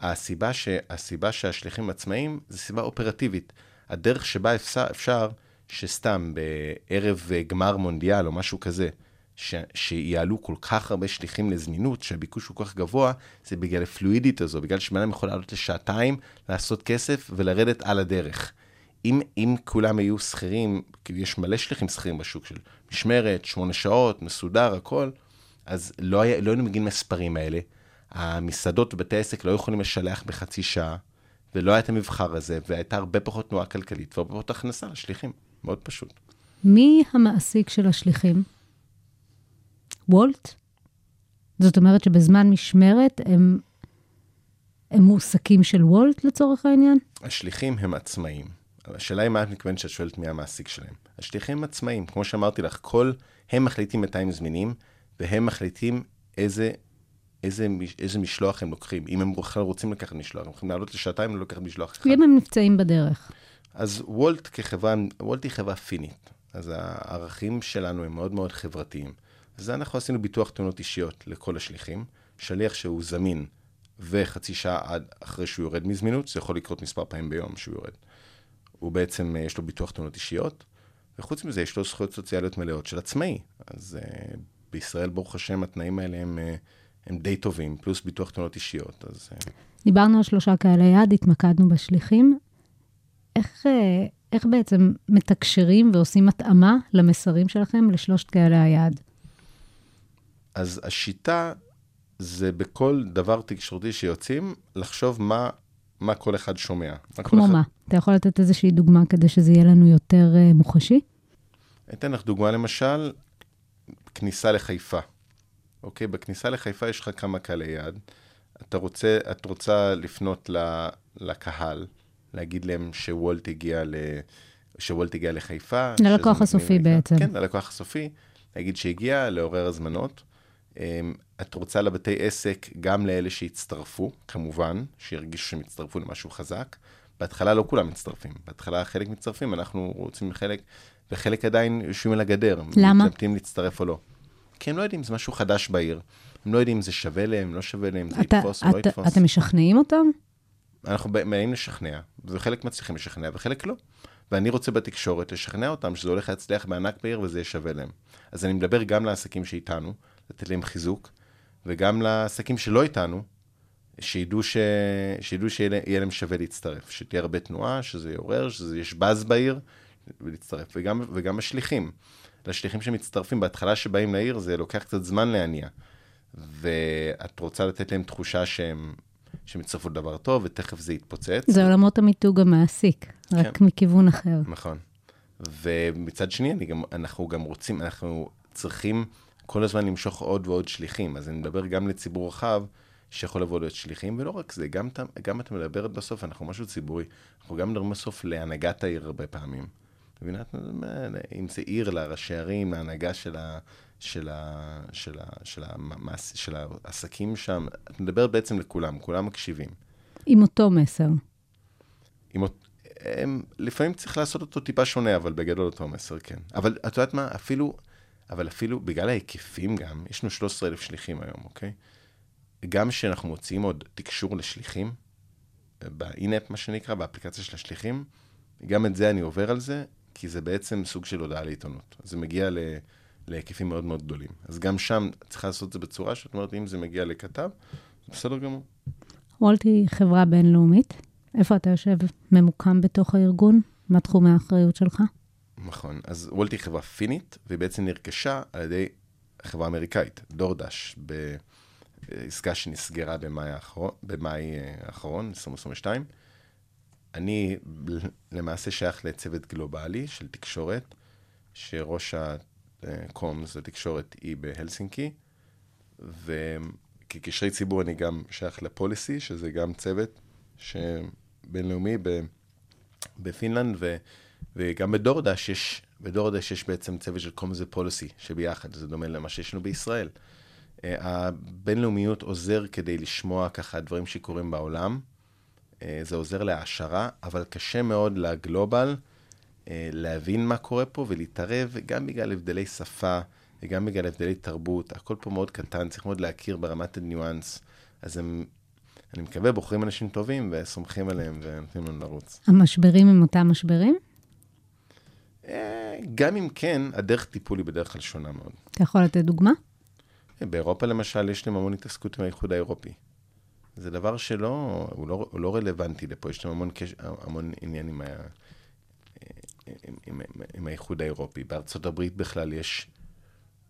הסיבה, ש, הסיבה שהשליחים עצמאים זה סיבה אופרטיבית. הדרך שבה אפשר, אפשר שסתם בערב גמר מונדיאל או משהו כזה, ש, שיעלו כל כך הרבה שליחים לזמינות, שהביקוש הוא כל כך גבוה, זה בגלל הפלואידית הזו, בגלל שבן אדם יכול לעלות לשעתיים, לעשות כסף ולרדת על הדרך. אם, אם כולם היו שכירים, כי יש מלא שליחים שכירים בשוק של משמרת, שמונה שעות, מסודר, הכל, אז לא, היה, לא היינו מגיעים למספרים האלה. המסעדות ובתי העסק לא יכולים לשלח בחצי שעה, ולא היה את המבחר הזה, והייתה הרבה פחות תנועה כלכלית והרבה פחות הכנסה לשליחים. מאוד פשוט.
מי המעסיק של השליחים? וולט? זאת אומרת שבזמן משמרת הם, הם מועסקים של וולט לצורך העניין?
השליחים הם עצמאים. השאלה היא מה את מתכוונת שאת שואלת מי המעסיק שלהם. השליחים הם עצמאים, כמו שאמרתי לך, כל, הם מחליטים מתי הם זמינים, והם מחליטים איזה, איזה, איזה משלוח הם לוקחים. אם הם בכלל רוצים לקחת משלוח, הם יכולים לעלות לשעתיים ולקחת משלוח אחד.
אם הם נפצעים בדרך.
אז וולט כחברה, וולט היא חברה פינית. אז הערכים שלנו הם מאוד מאוד חברתיים. אז אנחנו עשינו ביטוח תאונות אישיות לכל השליחים. שליח שהוא זמין וחצי שעה עד אחרי שהוא יורד מזמינות, זה יכול לקרות מספר פעמים ביום שהוא יורד. הוא בעצם, אה, יש לו ביטוח תאונות אישיות, וחוץ מזה יש לו זכויות סוציאליות מלאות של עצמאי. אז uh, בישראל, ברוך השם, התנאים האלה הם, uh, הם די טובים, פלוס ביטוח תאונות אישיות. אז uh,
דיברנו על שלושה קהלי יעד, התמקדנו בשליחים. איך, איך בעצם מתקשרים ועושים התאמה למסרים שלכם לשלושת קהלי היעד?
אז השיטה זה בכל דבר תקשורתי שיוצאים, לחשוב מה, מה כל אחד שומע. מה
כמו
אחד...
מה? אתה יכול לתת איזושהי דוגמה כדי שזה יהיה לנו יותר אה, מוחשי?
אתן לך דוגמה למשל, כניסה לחיפה. אוקיי, בכניסה לחיפה יש לך כמה קהלי יעד. אתה רוצה, את רוצה לפנות ל, לקהל, להגיד להם שוולט הגיע, ל, שוולט הגיע לחיפה.
ללקוח הסופי בעצם.
כן, ללקוח הסופי, להגיד שהגיע, לעורר הזמנות. אמ, את רוצה לבתי עסק, גם לאלה שהצטרפו, כמובן, שירגישו שהם הצטרפו למשהו חזק. בהתחלה לא כולם מצטרפים, בהתחלה חלק מצטרפים, אנחנו רוצים חלק, וחלק עדיין יושבים על הגדר.
למה?
מתלבטים להצטרף או לא. כי הם לא יודעים, זה משהו חדש בעיר. הם לא יודעים אם זה שווה להם, לא שווה להם, זה
אתה,
יתפוס או לא יתפוס.
אתם משכנעים אותם?
אנחנו באים לשכנע, וחלק מצליחים לשכנע וחלק לא. ואני רוצה בתקשורת לשכנע אותם שזה הולך להצליח בענק בעיר וזה יהיה שווה להם. אז אני מדבר גם לעסקים שאיתנו, לתת להם חיזוק, וגם לעסקים שלא איתנו, שידעו, ש... שידעו שיהיה להם שווה להצטרף, שתהיה הרבה תנועה, שזה יעורר, שיש באז בעיר, ולהצטרף. וגם, וגם השליחים. לשליחים שמצטרפים, בהתחלה שבאים לעיר זה לוקח קצת זמן להניע. ואת רוצה לתת להם תחושה שהם, שהם יצטרפו לדבר טוב, ותכף זה יתפוצץ.
זה עולמות המיתוג המעסיק, רק
כן.
מכיוון אחר.
נכון. ומצד שני, גם, אנחנו גם רוצים, אנחנו צריכים כל הזמן למשוך עוד ועוד שליחים. אז אני מדבר גם לציבור רחב, שיכול לבוא להיות שליחים, ולא רק זה, גם, גם אתה מדברת בסוף, אנחנו משהו ציבורי, אנחנו גם מדברים בסוף להנהגת העיר הרבה פעמים. מבינה? את מה- אם זה עיר לראשי ערים, להנהגה של, ה, של, ה, של, ה, של, המעש, של העסקים שם, את מדברת בעצם לכולם, כולם מקשיבים.
עם אותו מסר.
עם, הם, לפעמים צריך לעשות אותו טיפה שונה, אבל בגדול אותו מסר, כן. אבל את יודעת מה, אפילו, אבל אפילו בגלל ההיקפים גם, יש לנו 13,000 שליחים היום, אוקיי? גם כשאנחנו מוציאים עוד תקשור לשליחים, באינאפ, מה שנקרא, באפליקציה של השליחים, גם את זה אני עובר על זה, כי זה בעצם סוג של הודעה לעיתונות. זה מגיע ל, להיקפים מאוד מאוד גדולים. אז גם שם צריכה לעשות את זה בצורה שאת אומרת, אם זה מגיע לכתב, זה בסדר גמור.
וולט היא חברה בינלאומית. איפה אתה יושב? ממוקם בתוך הארגון? מה תחומי האחריות שלך?
נכון. אז וולט היא חברה פינית, והיא בעצם נרכשה על ידי חברה אמריקאית, דורדש, בעסקה שנסגרה במאי האחרון, במאי אה, האחרון, 2022. אני למעשה שייך לצוות גלובלי של תקשורת, שראש הקומס לתקשורת היא בהלסינקי, וכקשרי ציבור אני גם שייך לפוליסי, שזה גם צוות שבינלאומי ב... בפינלנד, ו, וגם בדורדש יש, בדורדש יש בעצם צוות של קומס ופוליסי שביחד, זה דומה למה שיש לנו בישראל. אה, הבינלאומיות עוזר כדי לשמוע ככה דברים שקורים בעולם, אה, זה עוזר להעשרה, אבל קשה מאוד לגלובל אה, להבין מה קורה פה ולהתערב, גם בגלל הבדלי שפה וגם בגלל הבדלי תרבות, הכל פה מאוד קטן, צריך מאוד להכיר ברמת הניואנס. אז הם, אני מקווה, בוחרים אנשים טובים וסומכים עליהם ונותנים לנו לרוץ.
המשברים הם אותם משברים?
אה, גם אם כן, הדרך טיפול היא בדרך כלל שונה מאוד.
אתה יכול לתת דוגמה?
באירופה למשל, יש להם המון התעסקות עם האיחוד האירופי. זה דבר שלא, הוא לא, הוא לא רלוונטי לפה, יש להם המון, קש, המון עניין עם, ה, עם, עם, עם האיחוד האירופי. בארצות הברית בכלל יש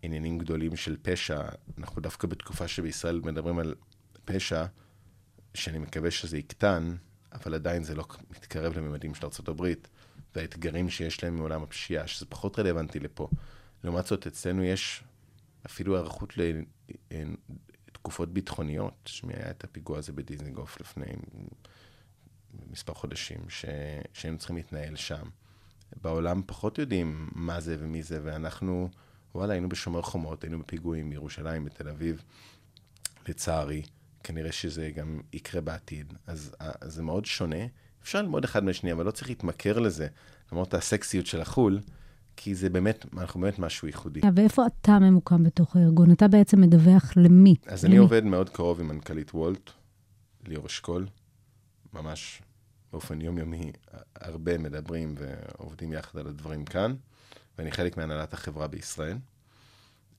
עניינים גדולים של פשע. אנחנו דווקא בתקופה שבישראל מדברים על פשע, שאני מקווה שזה יקטן, אבל עדיין זה לא מתקרב לממדים של ארצות הברית, והאתגרים שיש להם מעולם הפשיעה, שזה פחות רלוונטי לפה. לעומת זאת, אצלנו יש אפילו היערכות לתקופות ביטחוניות. שמי היה את הפיגוע הזה בדיזנגוף לפני מספר חודשים, ש... שהיינו צריכים להתנהל שם. בעולם פחות יודעים מה זה ומי זה, ואנחנו, וואלה, היינו בשומר חומות, היינו בפיגועים בירושלים, בתל אביב, לצערי. כנראה שזה גם יקרה בעתיד. אז, אז זה מאוד שונה. אפשר ללמוד אחד מהשני, אבל לא צריך להתמכר לזה, למרות הסקסיות של החו"ל, כי זה באמת, אנחנו באמת משהו ייחודי.
ואיפה אתה ממוקם בתוך הארגון? אתה בעצם מדווח למי?
אז
למי?
אני עובד מאוד קרוב עם מנכ"לית וולט, ליאור אשכול, ממש באופן יומיומי, הרבה מדברים ועובדים יחד על הדברים כאן, ואני חלק מהנהלת החברה בישראל.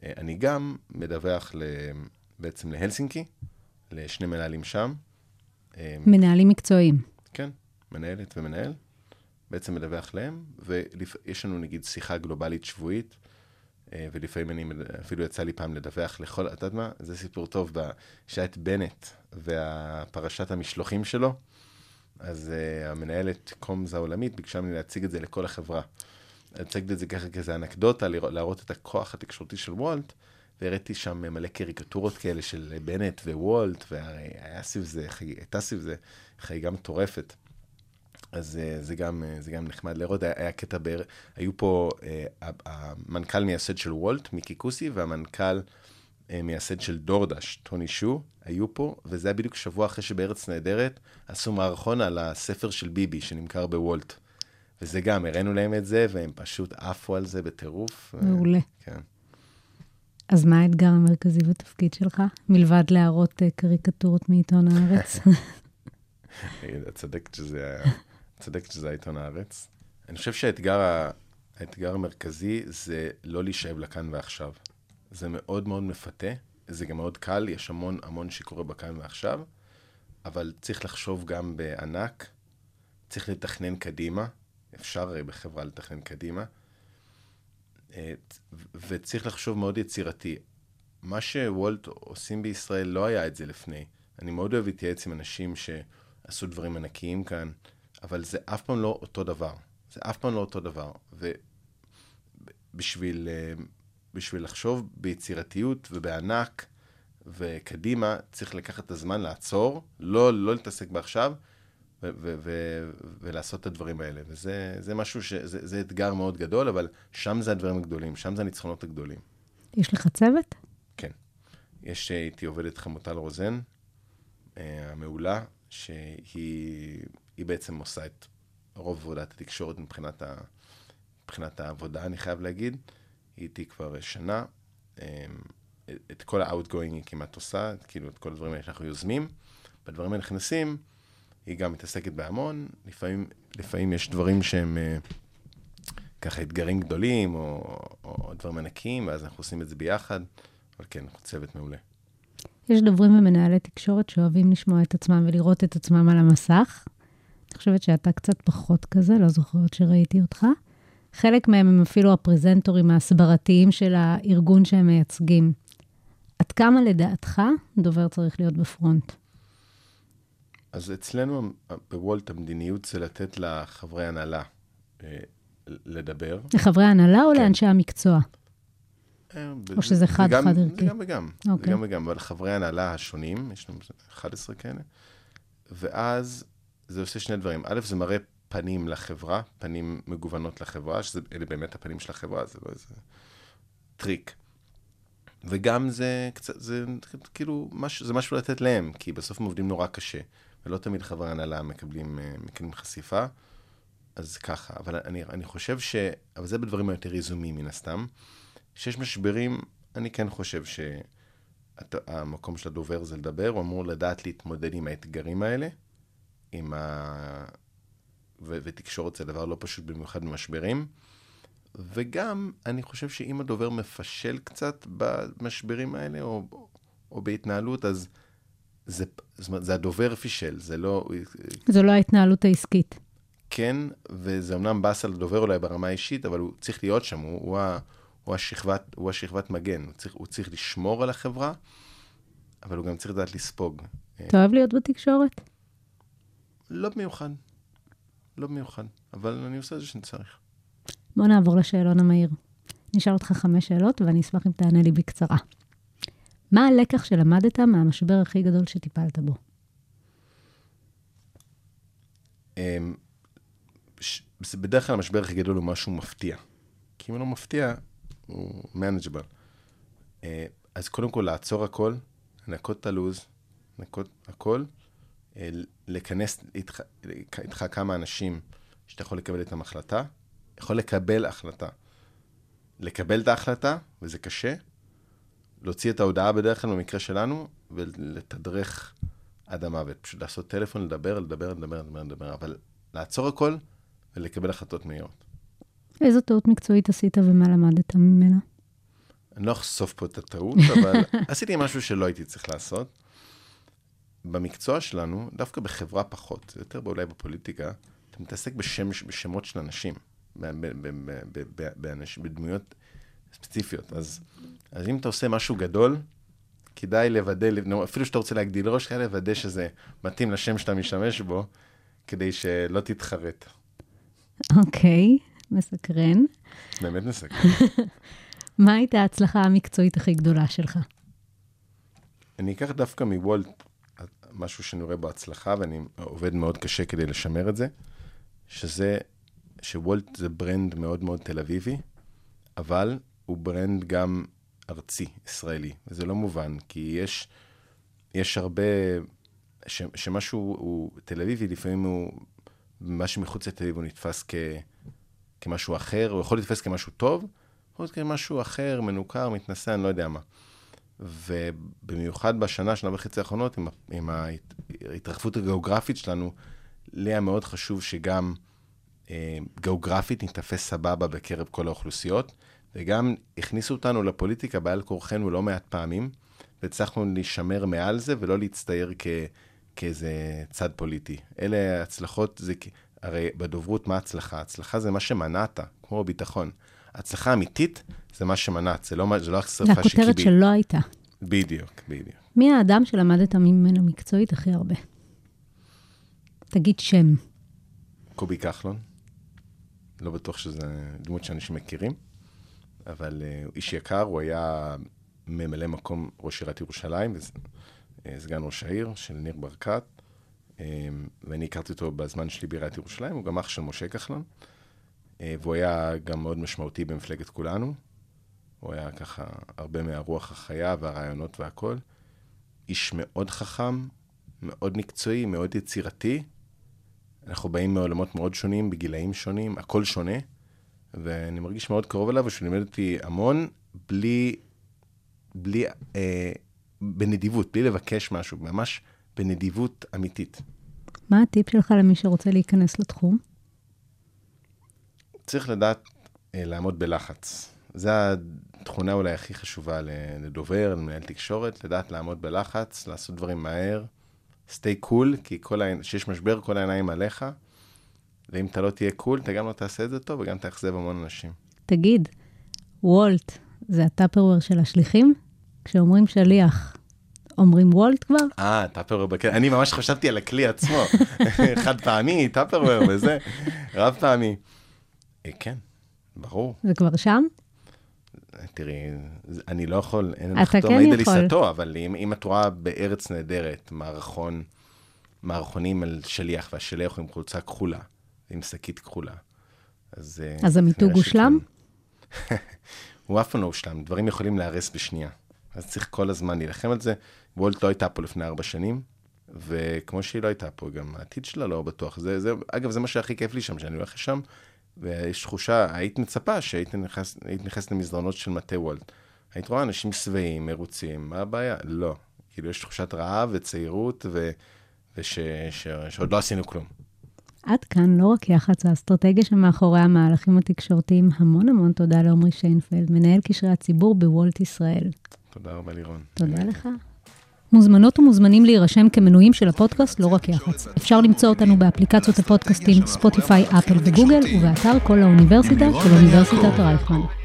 אה, אני גם מדווח בעצם להלסינקי, לשני מנהלים שם. אה,
מנהלים מקצועיים.
כן, מנהלת ומנהל. בעצם מדווח להם, ויש לנו נגיד שיחה גלובלית שבועית, אה, ולפעמים אני, אפילו יצא לי פעם לדווח לכל, את יודעת מה? זה סיפור טוב, שהיה את בנט והפרשת המשלוחים שלו, אז uh, המנהלת קומז העולמית ביקשה ממני להציג את זה לכל החברה. הצגתי את זה ככה כאיזה אנקדוטה, להראות את הכוח התקשורתי של וולט, והראיתי שם מלא קריקטורות כאלה של בנט ווולט, והיה סביב זה, הייתה סביב זה חגיגה מטורפת. אז אה, זה גם, אה, זה גם נחמד לראות, היה, היה קטע בר... היו פה uh, המנכ"ל מייסד של וולט, מיקי קוסי, והמנכ"ל מייסד של דורדש, טוני שו, היו פה, וזה היה בדיוק שבוע אחרי שבארץ נהדרת עשו מערכון על הספר של ביבי שנמכר בוולט. וזה גם, הראינו להם את זה, והם פשוט עפו על זה בטירוף.
מעולה.
כן.
אז מה האתגר המרכזי בתפקיד שלך, מלבד להראות קריקטורות מעיתון הארץ? [laughs]
את צדקת שזה, צדקת שזה העיתון הארץ. אני חושב שהאתגר ה... האתגר המרכזי זה לא להישאב לכאן ועכשיו. זה מאוד מאוד מפתה, זה גם מאוד קל, יש המון המון שקורה בכאן ועכשיו, אבל צריך לחשוב גם בענק, צריך לתכנן קדימה, אפשר בחברה לתכנן קדימה, וצריך לחשוב מאוד יצירתי. מה שוולט עושים בישראל לא היה את זה לפני. אני מאוד אוהב להתייעץ עם אנשים שעשו דברים ענקיים כאן, אבל זה אף פעם לא אותו דבר. זה אף פעם לא אותו דבר. ובשביל בשביל לחשוב ביצירתיות ובענק וקדימה, צריך לקחת את הזמן לעצור, לא, לא להתעסק בעכשיו, ו- ו- ו- ולעשות את הדברים האלה. וזה זה משהו ש... זה, זה אתגר מאוד גדול, אבל שם זה הדברים הגדולים, שם זה הניצחונות הגדולים.
יש לך צוות?
כן. יש איתי עובדת חמוטל רוזן, אה, המעולה, שהיא בעצם עושה את רוב עבודת התקשורת מבחינת, ה, מבחינת העבודה, אני חייב להגיד. היא איתי כבר שנה. אה, את כל ה-outgoing היא כמעט עושה, כאילו את כל הדברים האלה שאנחנו יוזמים. בדברים האלה נכנסים, היא גם מתעסקת בהמון, לפעמים, לפעמים יש דברים שהם uh, ככה אתגרים גדולים, או, או דברים ענקיים, ואז אנחנו עושים את זה ביחד, אבל כן, אנחנו צוות מעולה.
יש דוברים ומנהלי תקשורת שאוהבים לשמוע את עצמם ולראות את עצמם על המסך. אני חושבת שאתה קצת פחות כזה, לא זוכרת שראיתי אותך. חלק מהם הם אפילו הפרזנטורים ההסברתיים של הארגון שהם מייצגים. עד כמה לדעתך דובר צריך להיות בפרונט?
אז אצלנו בוולט המדיניות זה לתת לחברי הנהלה אה, לדבר.
לחברי הנהלה או
כן.
לאנשי המקצוע?
אה,
או שזה חד-חד ערכי?
זה גם וגם. זה
אוקיי.
גם וגם, אבל חברי ההנהלה השונים, יש לנו 11 כאלה, ואז זה עושה שני דברים. א', זה מראה פנים לחברה, פנים מגוונות לחברה, שאלה באמת הפנים של החברה, זה לא איזה טריק. וגם זה קצת, זה כאילו, משהו, זה משהו לתת להם, כי בסוף הם עובדים נורא קשה, ולא תמיד חברי הנהלה מקבלים, אה, מקבלים חשיפה, אז ככה. אבל אני, אני חושב ש... אבל זה בדברים היותר יזומים מן הסתם. כשיש משברים, אני כן חושב שהמקום של הדובר זה לדבר, הוא אמור לדעת להתמודד עם האתגרים האלה, עם ה... ו- ותקשורת זה דבר לא פשוט במיוחד במשברים. וגם, אני חושב שאם הדובר מפשל קצת במשברים האלה, או, או בהתנהלות, אז זה, זאת אומרת, זה הדובר פישל, זה לא...
זו לא ההתנהלות העסקית.
כן, וזה אמנם באסה לדובר אולי ברמה האישית, אבל הוא צריך להיות שם, הוא, הוא, ה- הוא, השכבת, הוא השכבת מגן, הוא צריך, הוא צריך לשמור על החברה, אבל הוא גם צריך לדעת לספוג.
אתה אוהב להיות בתקשורת?
לא במיוחד, לא במיוחד, אבל אני עושה את זה שאני צריך.
בוא נעבור לשאלון המהיר. נשאל אותך חמש שאלות, ואני אשמח אם תענה לי בקצרה. מה הלקח שלמדת מהמשבר הכי גדול שטיפלת בו?
אמ, ש- בדרך כלל המשבר הכי גדול הוא משהו מפתיע. כי אם הוא לא מפתיע, הוא manageable. אה, אז קודם כל לעצור הכל, לנקות את הלו"ז, לנקות הכל, לכנס איתך, איתך כמה אנשים שאתה יכול לקבל איתם החלטה, יכול לקבל החלטה. לקבל את ההחלטה, וזה קשה, להוציא את ההודעה בדרך כלל במקרה שלנו, ולתדרך עד המוות. פשוט לעשות טלפון, לדבר, לדבר, לדבר, לדבר, לדבר, אבל לעצור הכל ולקבל החלטות מהירות.
איזו טעות מקצועית עשית ומה למדת ממנה?
אני לא אחשוף פה את הטעות, [laughs] אבל עשיתי משהו שלא הייתי צריך לעשות. במקצוע שלנו, דווקא בחברה פחות, יותר אולי בפוליטיקה, אתה מתעסק בשם, בשמות של אנשים, ב- ב- ב- ב- ב- ב- באנשים, בדמויות ספציפיות. אז, אז אם אתה עושה משהו גדול, כדאי לוודא, אפילו שאתה רוצה להגדיל ראש, כדאי לוודא שזה מתאים לשם שאתה משתמש בו, כדי שלא תתחרט.
אוקיי, מסקרן.
באמת מסכם. [laughs]
מה הייתה ההצלחה המקצועית הכי גדולה שלך?
אני אקח דווקא מוולט משהו שאני רואה בו הצלחה, ואני עובד מאוד קשה כדי לשמר את זה, שזה, שוולט זה brand מאוד מאוד תל אביבי, אבל הוא brand גם ארצי, ישראלי. וזה לא מובן, כי יש, יש הרבה, ש, שמשהו הוא תל אביבי, לפעמים הוא, מה שמחוץ לתל אביב הוא נתפס כ, כמשהו אחר, הוא יכול להתפס כמשהו טוב, יכול להיות כמשהו אחר, מנוכר, מתנשא, אני לא יודע מה. ובמיוחד בשנה, שנה וחצי האחרונות, עם, עם ההתרחבות הגיאוגרפית שלנו, לי היה מאוד חשוב שגם אה, גיאוגרפית נתפס סבבה בקרב כל האוכלוסיות, וגם הכניסו אותנו לפוליטיקה בעל כורחנו לא מעט פעמים, והצלחנו להישמר מעל זה ולא להצטייר כ, כאיזה צד פוליטי. אלה הצלחות, זה, הרי בדוברות מה הצלחה? הצלחה זה מה שמנעת, כמו ביטחון. הצלחה אמיתית זה מה שמנעת, זה לא, זה לא
זו
השרפה
הכותרת. שלא הייתה.
בדיוק, בדיוק.
מי האדם שלמדת ממנו מקצועית הכי הרבה? תגיד שם.
קובי כחלון, לא בטוח שזה דמות שאנשים מכירים, אבל uh, הוא איש יקר, הוא היה ממלא מקום ראש עיריית ירושלים, וסגן ראש העיר של ניר ברקת, um, ואני הכרתי אותו בזמן שלי בעיריית ירושלים, הוא גם אח של משה כחלון, והוא היה גם מאוד משמעותי במפלגת כולנו, הוא היה ככה הרבה מהרוח החיה והרעיונות והכל. איש מאוד חכם, מאוד מקצועי, מאוד יצירתי. אנחנו באים מעולמות מאוד שונים, בגילאים שונים, הכל שונה, ואני מרגיש מאוד קרוב אליו, ושהוא לימד אותי המון, בלי, בלי, אה, בנדיבות, בלי לבקש משהו, ממש בנדיבות אמיתית.
מה הטיפ שלך למי שרוצה להיכנס לתחום?
צריך לדעת אה, לעמוד בלחץ. זו התכונה אולי הכי חשובה לדובר, למנהל תקשורת, לדעת לעמוד בלחץ, לעשות דברים מהר, stay cool, כי כשיש משבר כל העיניים עליך, ואם אתה לא תהיה קול, אתה גם לא תעשה את זה טוב וגם תאכזב המון אנשים.
תגיד, וולט זה הטאפרוור של השליחים? כשאומרים שליח, אומרים וולט כבר?
אה, טאפרוור בקטע, אני ממש חשבתי על הכלי עצמו. [laughs] חד פעמי, טאפרוור וזה, רב פעמי. אה, כן, ברור.
זה כבר שם?
תראי, אני לא יכול, אין
אתה
לחתום
כן
מעיד על
יכול.
עיסתו, אבל אם, אם את רואה בארץ נהדרת מערכון, מערכונים על שליח, והשליח הוא עם חולצה כחולה, עם שקית כחולה, אז... אה,
אז המיתוג הושלם? [laughs]
הוא אף פעם לא הושלם, דברים יכולים להיהרס בשנייה. אז צריך כל הזמן להילחם על זה. וולט לא הייתה פה לפני ארבע שנים, וכמו שהיא לא הייתה פה, גם העתיד שלה לא בטוח. זה, זה, אגב, זה מה שהכי כיף לי שם, שאני הולך לשם, ויש תחושה, היית מצפה שהיית נכנס, היית נכנס למסדרונות של מטה וולט. היית רואה אנשים שבעים, מרוצים, מה הבעיה? לא. כאילו, יש תחושת רעב וצעירות, ו, וש, ש, שעוד לא עשינו כלום.
עד כאן לא רק יח"צ, האסטרטגיה שמאחורי המהלכים התקשורתיים. המון המון תודה לעמרי שיינפלד, מנהל קשרי הציבור בוולט ישראל.
תודה רבה, לירון.
תודה לך. מוזמנות ומוזמנים להירשם כמנויים של הפודקאסט לא רק יח"צ. אפשר למצוא אותנו באפליקציות הפודקאסטים ספוטיפיי, אפל וגוגל, ובאתר כל האוניברסיטה של אוניברסיטת רייכמן.